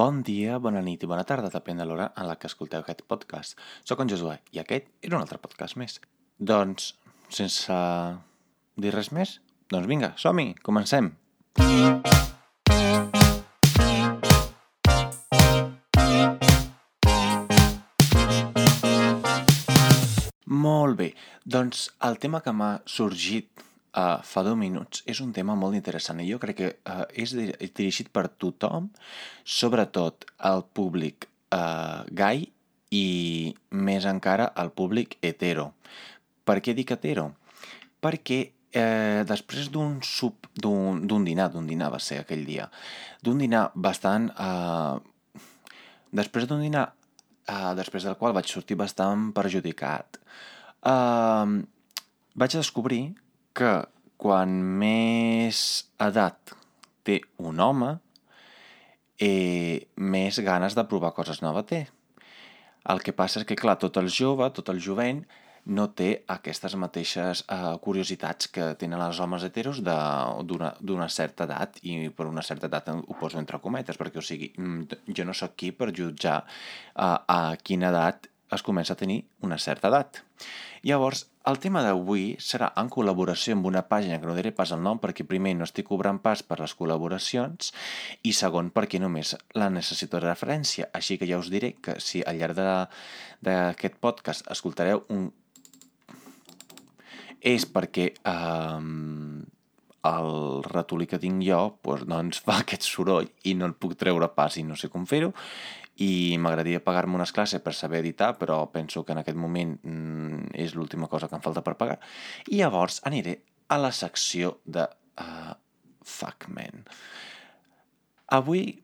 Bon dia, bona nit i bona tarda, depèn de l'hora en la que escolteu aquest podcast. Soc en Josué i aquest era un altre podcast més. Doncs, sense dir res més, doncs vinga, som-hi, comencem! Molt bé, doncs el tema que m'ha sorgit uh, fa 10 minuts és un tema molt interessant i jo crec que uh, és dirigit per tothom, sobretot al públic uh, gai i més encara al públic hetero. Per què dic hetero? Perquè eh, després d'un d'un dinar, d'un dinar va ser aquell dia, d'un dinar bastant... Eh, després d'un dinar eh, després del qual vaig sortir bastant perjudicat, eh, vaig descobrir que quan més edat té un home, eh, més ganes de provar coses noves té. El que passa és que, clar, tot el jove, tot el jovent, no té aquestes mateixes uh, curiositats que tenen els homes heteros d'una certa edat, i per una certa edat ho poso entre cometes, perquè, o sigui, mm, jo no sóc qui per jutjar uh, a quina edat es comença a tenir una certa edat. Llavors, el tema d'avui serà en col·laboració amb una pàgina que no diré pas el nom perquè primer no estic cobrant pas per les col·laboracions i segon perquè només la necessito de referència. Així que ja us diré que si al llarg d'aquest podcast escoltareu un... és perquè eh, el ratolí que tinc jo doncs, doncs fa aquest soroll i no el puc treure pas i no sé com fer-ho i m'agradaria pagar-me unes classes per saber editar, però penso que en aquest moment mm, és l'última cosa que em falta per pagar. I llavors aniré a la secció de uh, Fuck Man. Avui,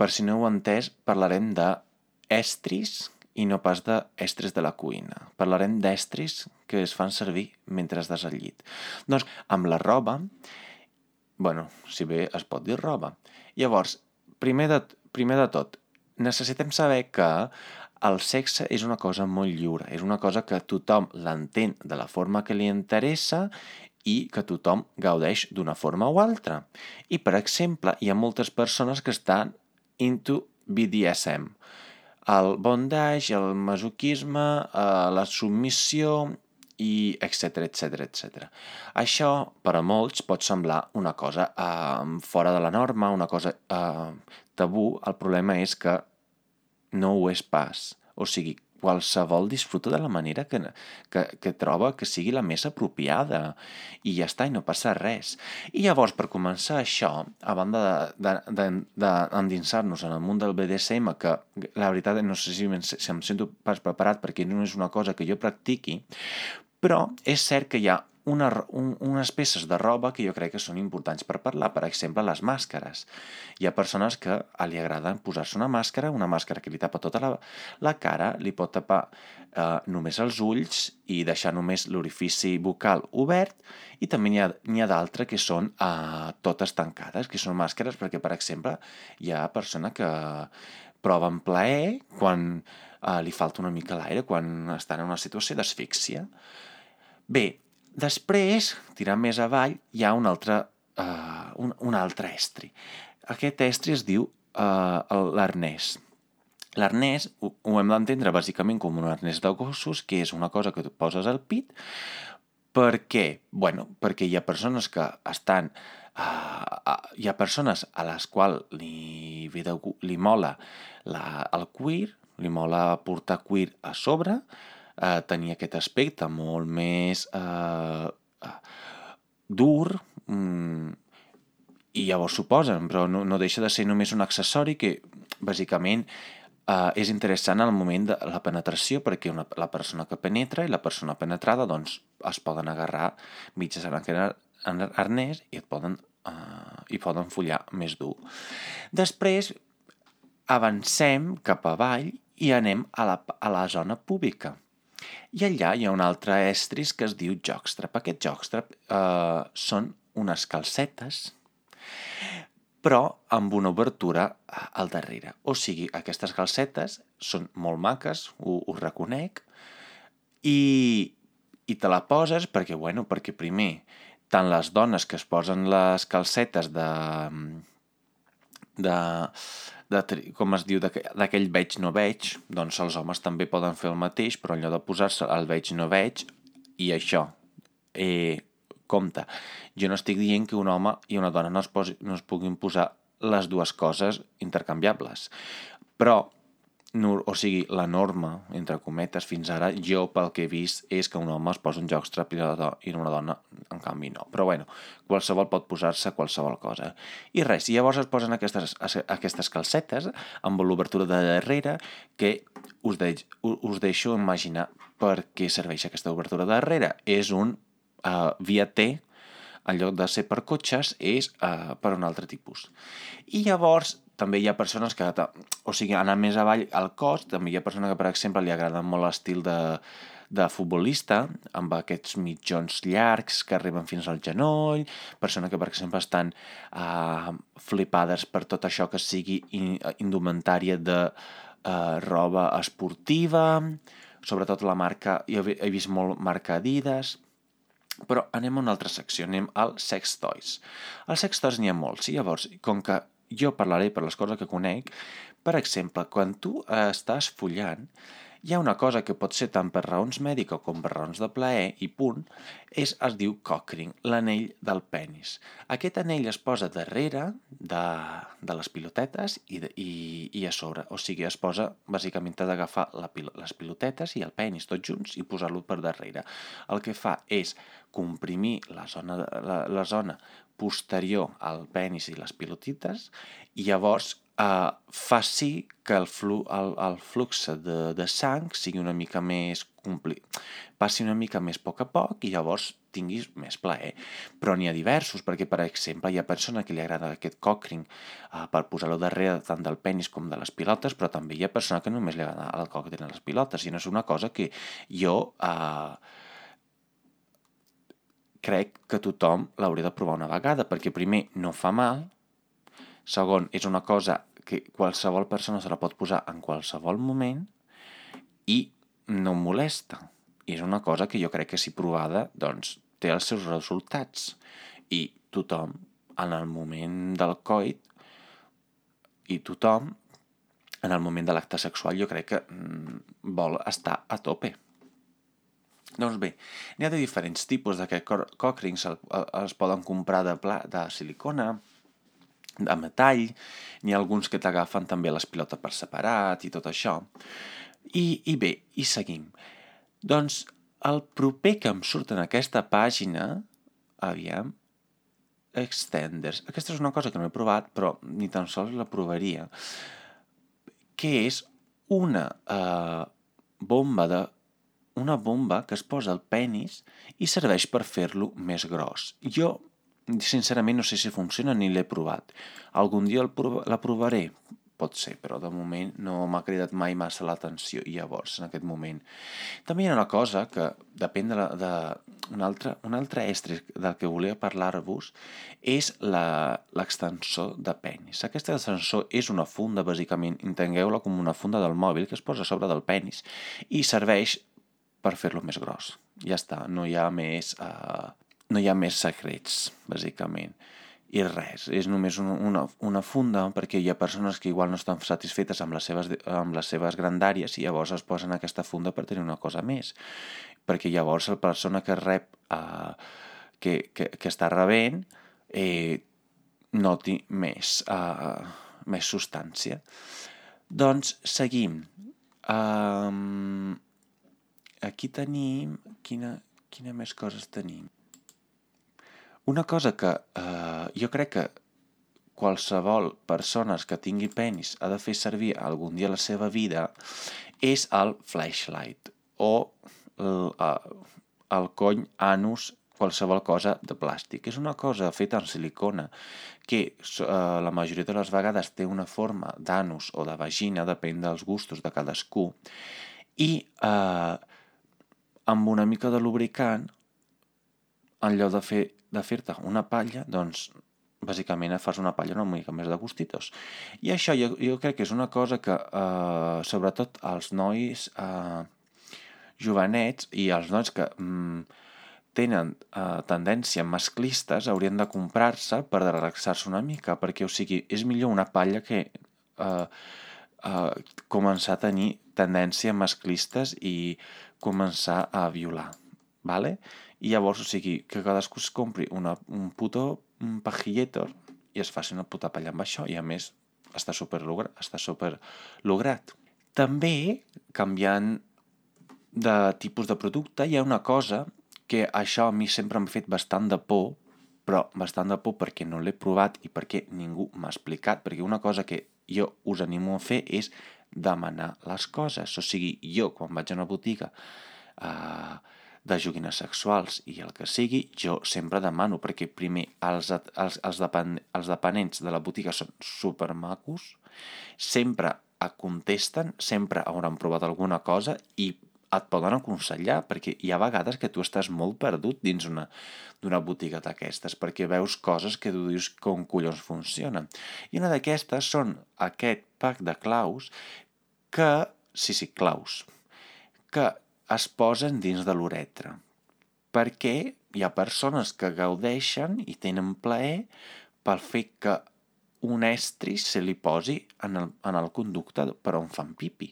per si no ho heu entès, parlarem de estris i no pas d'estres de la cuina. Parlarem d'estris que es fan servir mentre estàs al llit. Doncs amb la roba, bueno, si bé es pot dir roba. Llavors, primer de, primer de tot, necessitem saber que el sexe és una cosa molt lliure, és una cosa que tothom l'entén de la forma que li interessa i que tothom gaudeix d'una forma o altra. I, per exemple, hi ha moltes persones que estan into BDSM. El bondage, el masoquisme, eh, la submissió i etc etc etc. Això, per a molts, pot semblar una cosa eh, fora de la norma, una cosa eh, tabú. El problema és que no ho és pas. O sigui, qualsevol disfruta de la manera que, que, que troba que sigui la més apropiada i ja està, i no passa res. I llavors, per començar això, a banda d'endinsar-nos de, de, de, en el món del BDSM, que la veritat no sé si, si em sento pas preparat perquè no és una cosa que jo practiqui, però és cert que hi ha una, un, unes peces de roba que jo crec que són importants per parlar. Per exemple, les màscares. Hi ha persones que li agraden posar-se una màscara, una màscara que li tapa tota la, la cara, li pot tapar eh, només els ulls i deixar només l'orifici bucal obert, i també n'hi ha, ha d'altres que són eh, totes tancades, que són màscares perquè, per exemple, hi ha persona que proven plaer quan eh, li falta una mica l'aire, quan estan en una situació d'asfíxia. Bé, després, tirant més avall, hi ha un altre, uh, un, un altre estri. Aquest estri es diu uh, l'arnès. L'arnès ho, ho hem d'entendre bàsicament com un arnès de gossos, que és una cosa que tu poses al pit. Per què? Bueno, perquè hi ha persones que estan... Uh, uh, hi ha persones a les quals li, de, li mola la, el cuir, li mola portar cuir a sobre, eh, tenir aquest aspecte molt més eh, dur, mm, i llavors suposen, però no, no deixa de ser només un accessori que, bàsicament, eh, és interessant al moment de la penetració perquè una, la persona que penetra i la persona penetrada doncs, es poden agarrar en aquest arnès i et poden, eh, i poden follar més dur. Després avancem cap avall i anem a la, a la zona pública. I allà hi ha un altre estris que es diu jockstrap. Aquest jockstrap eh, són unes calcetes, però amb una obertura al darrere. O sigui, aquestes calcetes són molt maques, ho, ho reconec, i, i te la poses perquè, bueno, perquè primer, tant les dones que es posen les calcetes de, de, de, com es diu, d'aquell veig no veig, doncs els homes també poden fer el mateix, però en lloc de posar-se el veig no veig, i això, eh, compte, jo no estic dient que un home i una dona no es, posi, no es puguin posar les dues coses intercanviables, però o sigui, la norma, entre cometes, fins ara, jo pel que he vist és que un home es posa un joc jockstrap i una dona, en canvi, no. Però bueno, qualsevol pot posar-se qualsevol cosa. I res, i llavors es posen aquestes, aquestes calcetes amb l'obertura de darrere que us, de, us deixo imaginar per què serveix aquesta obertura de darrere. És un uh, via T en lloc de ser per cotxes, és uh, per un altre tipus. I llavors també hi ha persones que, o sigui, anar més avall al cos, també hi ha persones que, per exemple, li agrada molt l'estil de, de futbolista, amb aquests mitjons llargs que arriben fins al genoll, persones que, per exemple, estan uh, flipades per tot això que sigui indumentària de uh, roba esportiva, sobretot la marca, jo he vist molt marca Adidas, però anem a una altra secció, anem al sex toys. Els sex toys n'hi ha molts, i llavors, com que jo parlaré per les coses que conec. Per exemple, quan tu estàs follant, hi ha una cosa que pot ser tant per raons mèdiques com per raons de plaer, i punt, és, es diu cockring, l'anell del penis. Aquest anell es posa darrere de, de les pilotetes i, de, i, i a sobre. O sigui, es posa, bàsicament, d'agafar la, les pilotetes i el penis tots junts i posar-lo per darrere. El que fa és comprimir la zona, la, la zona posterior al penis i les pilotites i llavors eh, faci que el, flu, el, el flux de, de sang sigui una mica més compli... passi una mica més a poc a poc i llavors tinguis més plaer. Però n'hi ha diversos, perquè, per exemple, hi ha persona que li agrada aquest cockring eh, per posar-lo darrere tant del penis com de les pilotes, però també hi ha persona que només li agrada el cockring a les pilotes, i no és una cosa que jo... Eh, crec que tothom l'hauria de provar una vegada, perquè primer no fa mal, segon, és una cosa que qualsevol persona se la pot posar en qualsevol moment i no molesta. I és una cosa que jo crec que si provada, doncs, té els seus resultats. I tothom, en el moment del coit, i tothom, en el moment de l'acte sexual, jo crec que mm, vol estar a tope. Doncs bé, n'hi ha de diferents tipus d'aquest cock rings, els poden comprar de, pla, de silicona, de metall, n'hi ha alguns que t'agafen també les pilotes per separat i tot això. I, I bé, i seguim. Doncs el proper que em surt en aquesta pàgina, aviam, extenders. Aquesta és una cosa que no he provat, però ni tan sols la provaria, que és una eh, bomba de una bomba que es posa al penis i serveix per fer-lo més gros. Jo, sincerament, no sé si funciona ni l'he provat. Algun dia la provaré? Pot ser, però de moment no m'ha cridat mai massa l'atenció i llavors, en aquest moment. També hi ha una cosa que depèn de, de un, altre, un altre estre del que volia parlar-vos és l'extensor de penis. Aquest extensor és una funda, bàsicament, entengueu-la com una funda del mòbil que es posa a sobre del penis i serveix per fer-lo més gros. Ja està, no hi ha més, uh, no hi ha més secrets, bàsicament. I res, és només una, una, una funda perquè hi ha persones que igual no estan satisfetes amb les, seves, amb les seves grandàries i llavors es posen aquesta funda per tenir una cosa més. Perquè llavors la persona que rep, uh, que, que, que està rebent, eh, noti més, uh, més substància. Doncs seguim. Um, aquí tenim... Quina, quina més coses tenim? Una cosa que eh, jo crec que qualsevol persones que tingui penis ha de fer servir algun dia a la seva vida és el flashlight o el, el cony anus qualsevol cosa de plàstic. És una cosa feta en silicona que eh, la majoria de les vegades té una forma d'anus o de vagina, depèn dels gustos de cadascú, i eh, amb una mica de lubricant, en lloc de fer de fer-te una palla, doncs bàsicament fas una palla una mica més de gustitos. I això jo, jo crec que és una cosa que, eh, sobretot els nois eh, jovenets i els nois que mm, tenen eh, tendència masclistes haurien de comprar-se per relaxar-se una mica, perquè, o sigui, és millor una palla que eh, eh, començar a tenir tendència masclistes i començar a violar, ¿vale? I llavors, o sigui, que cadascú es compri una, un puto un pajilletor i es faci una puta palla amb això, i a més està super, està super lograt. També, canviant de tipus de producte, hi ha una cosa que això a mi sempre m'ha fet bastant de por, però bastant de por perquè no l'he provat i perquè ningú m'ha explicat, perquè una cosa que jo us animo a fer és demanar les coses. O sigui, jo quan vaig a una botiga eh, de joguines sexuals i el que sigui, jo sempre demano, perquè primer els, els, els, depen, els dependents de la botiga són supermacos, sempre contesten, sempre hauran provat alguna cosa i et poden aconsellar, perquè hi ha vegades que tu estàs molt perdut dins una d'una botiga d'aquestes, perquè veus coses que tu dius com collons funcionen. I una d'aquestes són aquest pack de claus que, sí, sí, claus, que es posen dins de l'uretra, perquè hi ha persones que gaudeixen i tenen plaer pel fet que un estri se li posi en el, en el conducte per on fan pipi.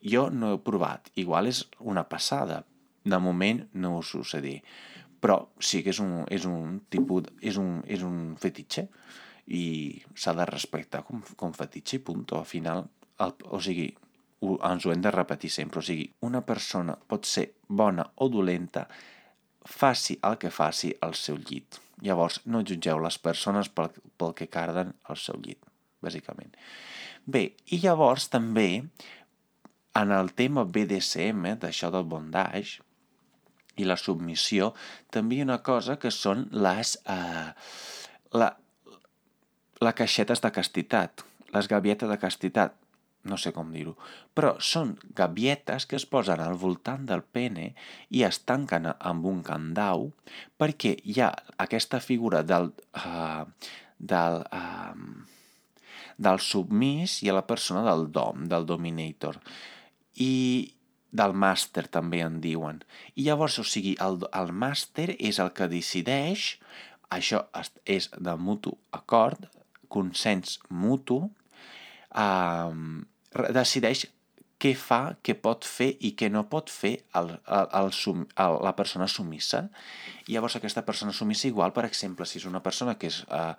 Jo no he provat, igual és una passada. De moment no ho sé dir. Però sí que és un, és un tipus, és un, és un fetitxe i s'ha de respectar com, com fetitxe i punt. Al final, el, o sigui, ho, ens ho hem de repetir sempre. O sigui, una persona pot ser bona o dolenta, faci el que faci al seu llit. Llavors, no jutgeu les persones pel, pel que carden al seu llit, bàsicament. Bé, i llavors també en el tema BDSM, d'això del bondage i la submissió, també hi ha una cosa que són les... Eh, la, la caixetes de castitat, les gavietes de castitat, no sé com dir-ho, però són gavietes que es posen al voltant del pene i es tanquen amb un candau perquè hi ha aquesta figura del, uh, del, uh, del submís i a la persona del dom, del dominator i del màster també en diuen. I llavors, o sigui, el, el màster és el que decideix, això és de mutu acord, consens mutu, eh, decideix què fa, què pot fer i què no pot fer el, el, el, sum, el, la persona sumissa. I llavors aquesta persona sumissa igual, per exemple, si és una persona que és eh,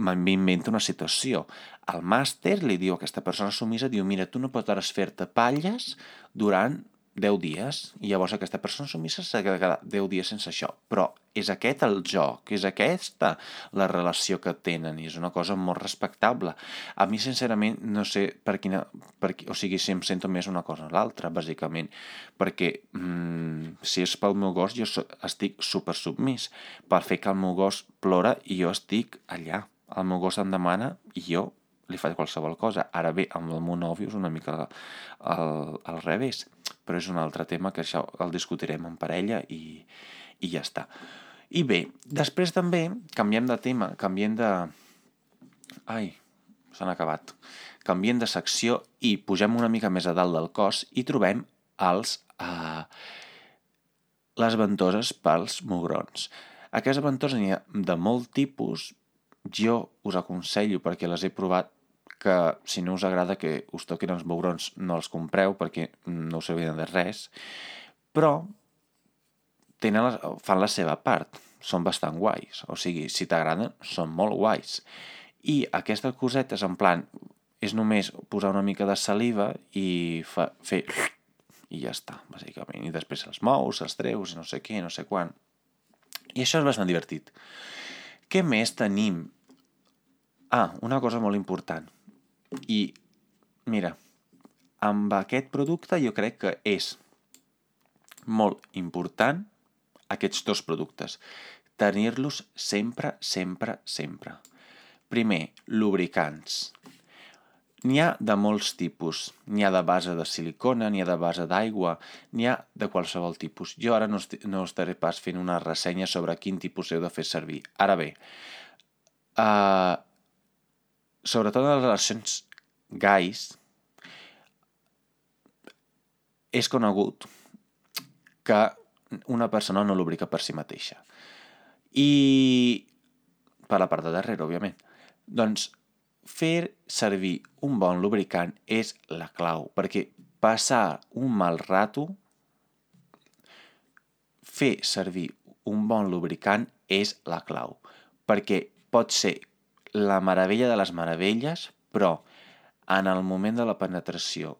m'invento una situació. El màster li diu a aquesta persona sumisa, diu, mira, tu no podràs fer-te palles durant 10 dies, i llavors aquesta persona sumissa s'ha de quedar 10 dies sense això. Però és aquest el joc, és aquesta la relació que tenen, i és una cosa molt respectable. A mi, sincerament, no sé per quina... Per, o sigui, si em sento més una cosa o l'altra, bàsicament, perquè mmm, si és pel meu gos, jo estic super submís. Pel fet que el meu gos plora i jo estic allà el meu gos em demana i jo li faig qualsevol cosa. Ara bé, amb el meu nòvio és una mica al, al revés, però és un altre tema que això el discutirem en parella i, i ja està. I bé, després també canviem de tema, canviem de... Ai, s'han acabat. Canviem de secció i pugem una mica més a dalt del cos i trobem els, eh, les ventoses pels mugrons. Aquestes ventoses n'hi ha de molt tipus, jo us aconsello, perquè les he provat, que si no us agrada que us toquin els bourons no els compreu perquè no us servien de res, però tenen la, fan la seva part, són bastant guais, o sigui, si t'agraden, són molt guais. I aquestes cosetes, en plan, és només posar una mica de saliva i fa, fer... i ja està, bàsicament. I després els mous, els treus i no sé què, no sé quan. I això és bastant divertit. Què més tenim? Ah, una cosa molt important. I, mira, amb aquest producte jo crec que és molt important aquests dos productes. Tenir-los sempre, sempre, sempre. Primer, lubricants. N'hi ha de molts tipus. N'hi ha de base de silicona, n'hi ha de base d'aigua, n'hi ha de qualsevol tipus. Jo ara no, no estaré pas fent una ressenya sobre quin tipus heu de fer servir. Ara bé, uh, sobretot en les relacions gais, és conegut que una persona no lubrica per si mateixa. I per la part de darrere, òbviament. Doncs fer servir un bon lubricant és la clau, perquè passar un mal rato, fer servir un bon lubricant és la clau, perquè pot ser la meravella de les meravelles, però en el moment de la penetració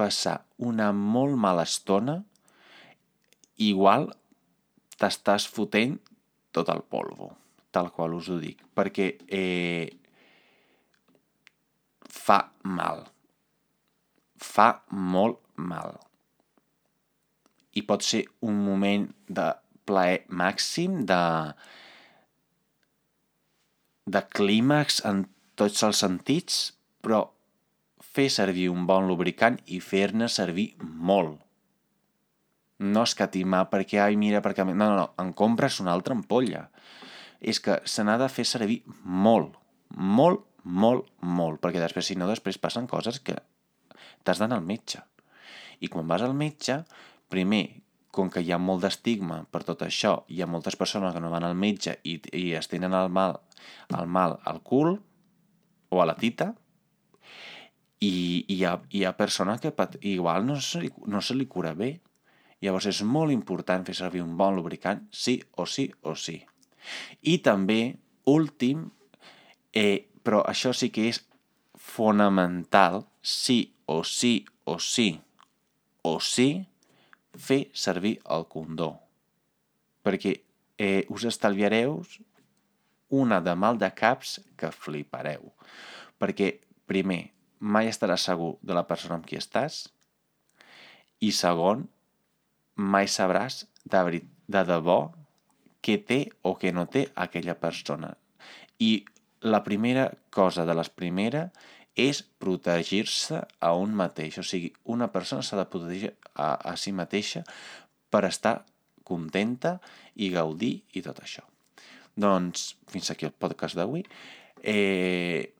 passar una molt mala estona, igual t'estàs fotent tot el polvo, tal qual us ho dic, perquè eh, fa mal. Fa molt mal. I pot ser un moment de plaer màxim, de, de clímax en tots els sentits, però fer servir un bon lubricant i fer-ne servir molt. No escatimar perquè, ai, mira, perquè... No, no, no, en compres una altra ampolla. És que se n'ha de fer servir molt, molt, molt, molt, perquè després, si no, després passen coses que t'has d'anar al metge. I quan vas al metge, primer, com que hi ha molt d'estigma per tot això, hi ha moltes persones que no van al metge i, i es tenen el mal, el mal al cul o a la tita, i, i hi, ha, hi ha persones que pat, igual no se, li, no se li cura bé. Llavors és molt important fer servir un bon lubricant, sí o sí o sí. I també, últim, eh, però això sí que és fonamental, sí o sí o sí o sí, fer servir el condó. Perquè eh, us estalviareu una de mal de caps que flipareu. Perquè, primer, mai estaràs segur de la persona amb qui estàs i segon, mai sabràs de, de debò què té o què no té aquella persona. I la primera cosa de les primeres és protegir-se a un mateix. O sigui, una persona s'ha de protegir a, a si mateixa per estar contenta i gaudir i tot això. Doncs fins aquí el podcast d'avui. Eh,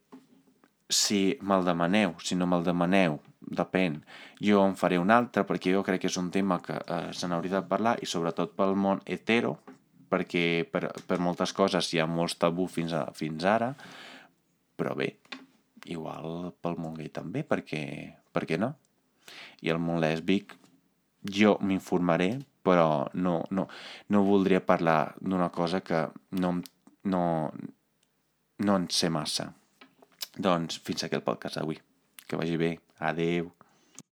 si me'l demaneu, si no me'l demaneu, depèn. Jo en faré un altre perquè jo crec que és un tema que eh, se n'hauria de parlar i sobretot pel món hetero, perquè per, per moltes coses hi ha molts tabú fins, a, fins ara, però bé, igual pel món gay també, perquè, per què no? I el món lèsbic, jo m'informaré, però no, no, no voldria parlar d'una cosa que no, no, no en sé massa. Doncs fins aquí el podcast d'avui. Que vagi bé. Adeu.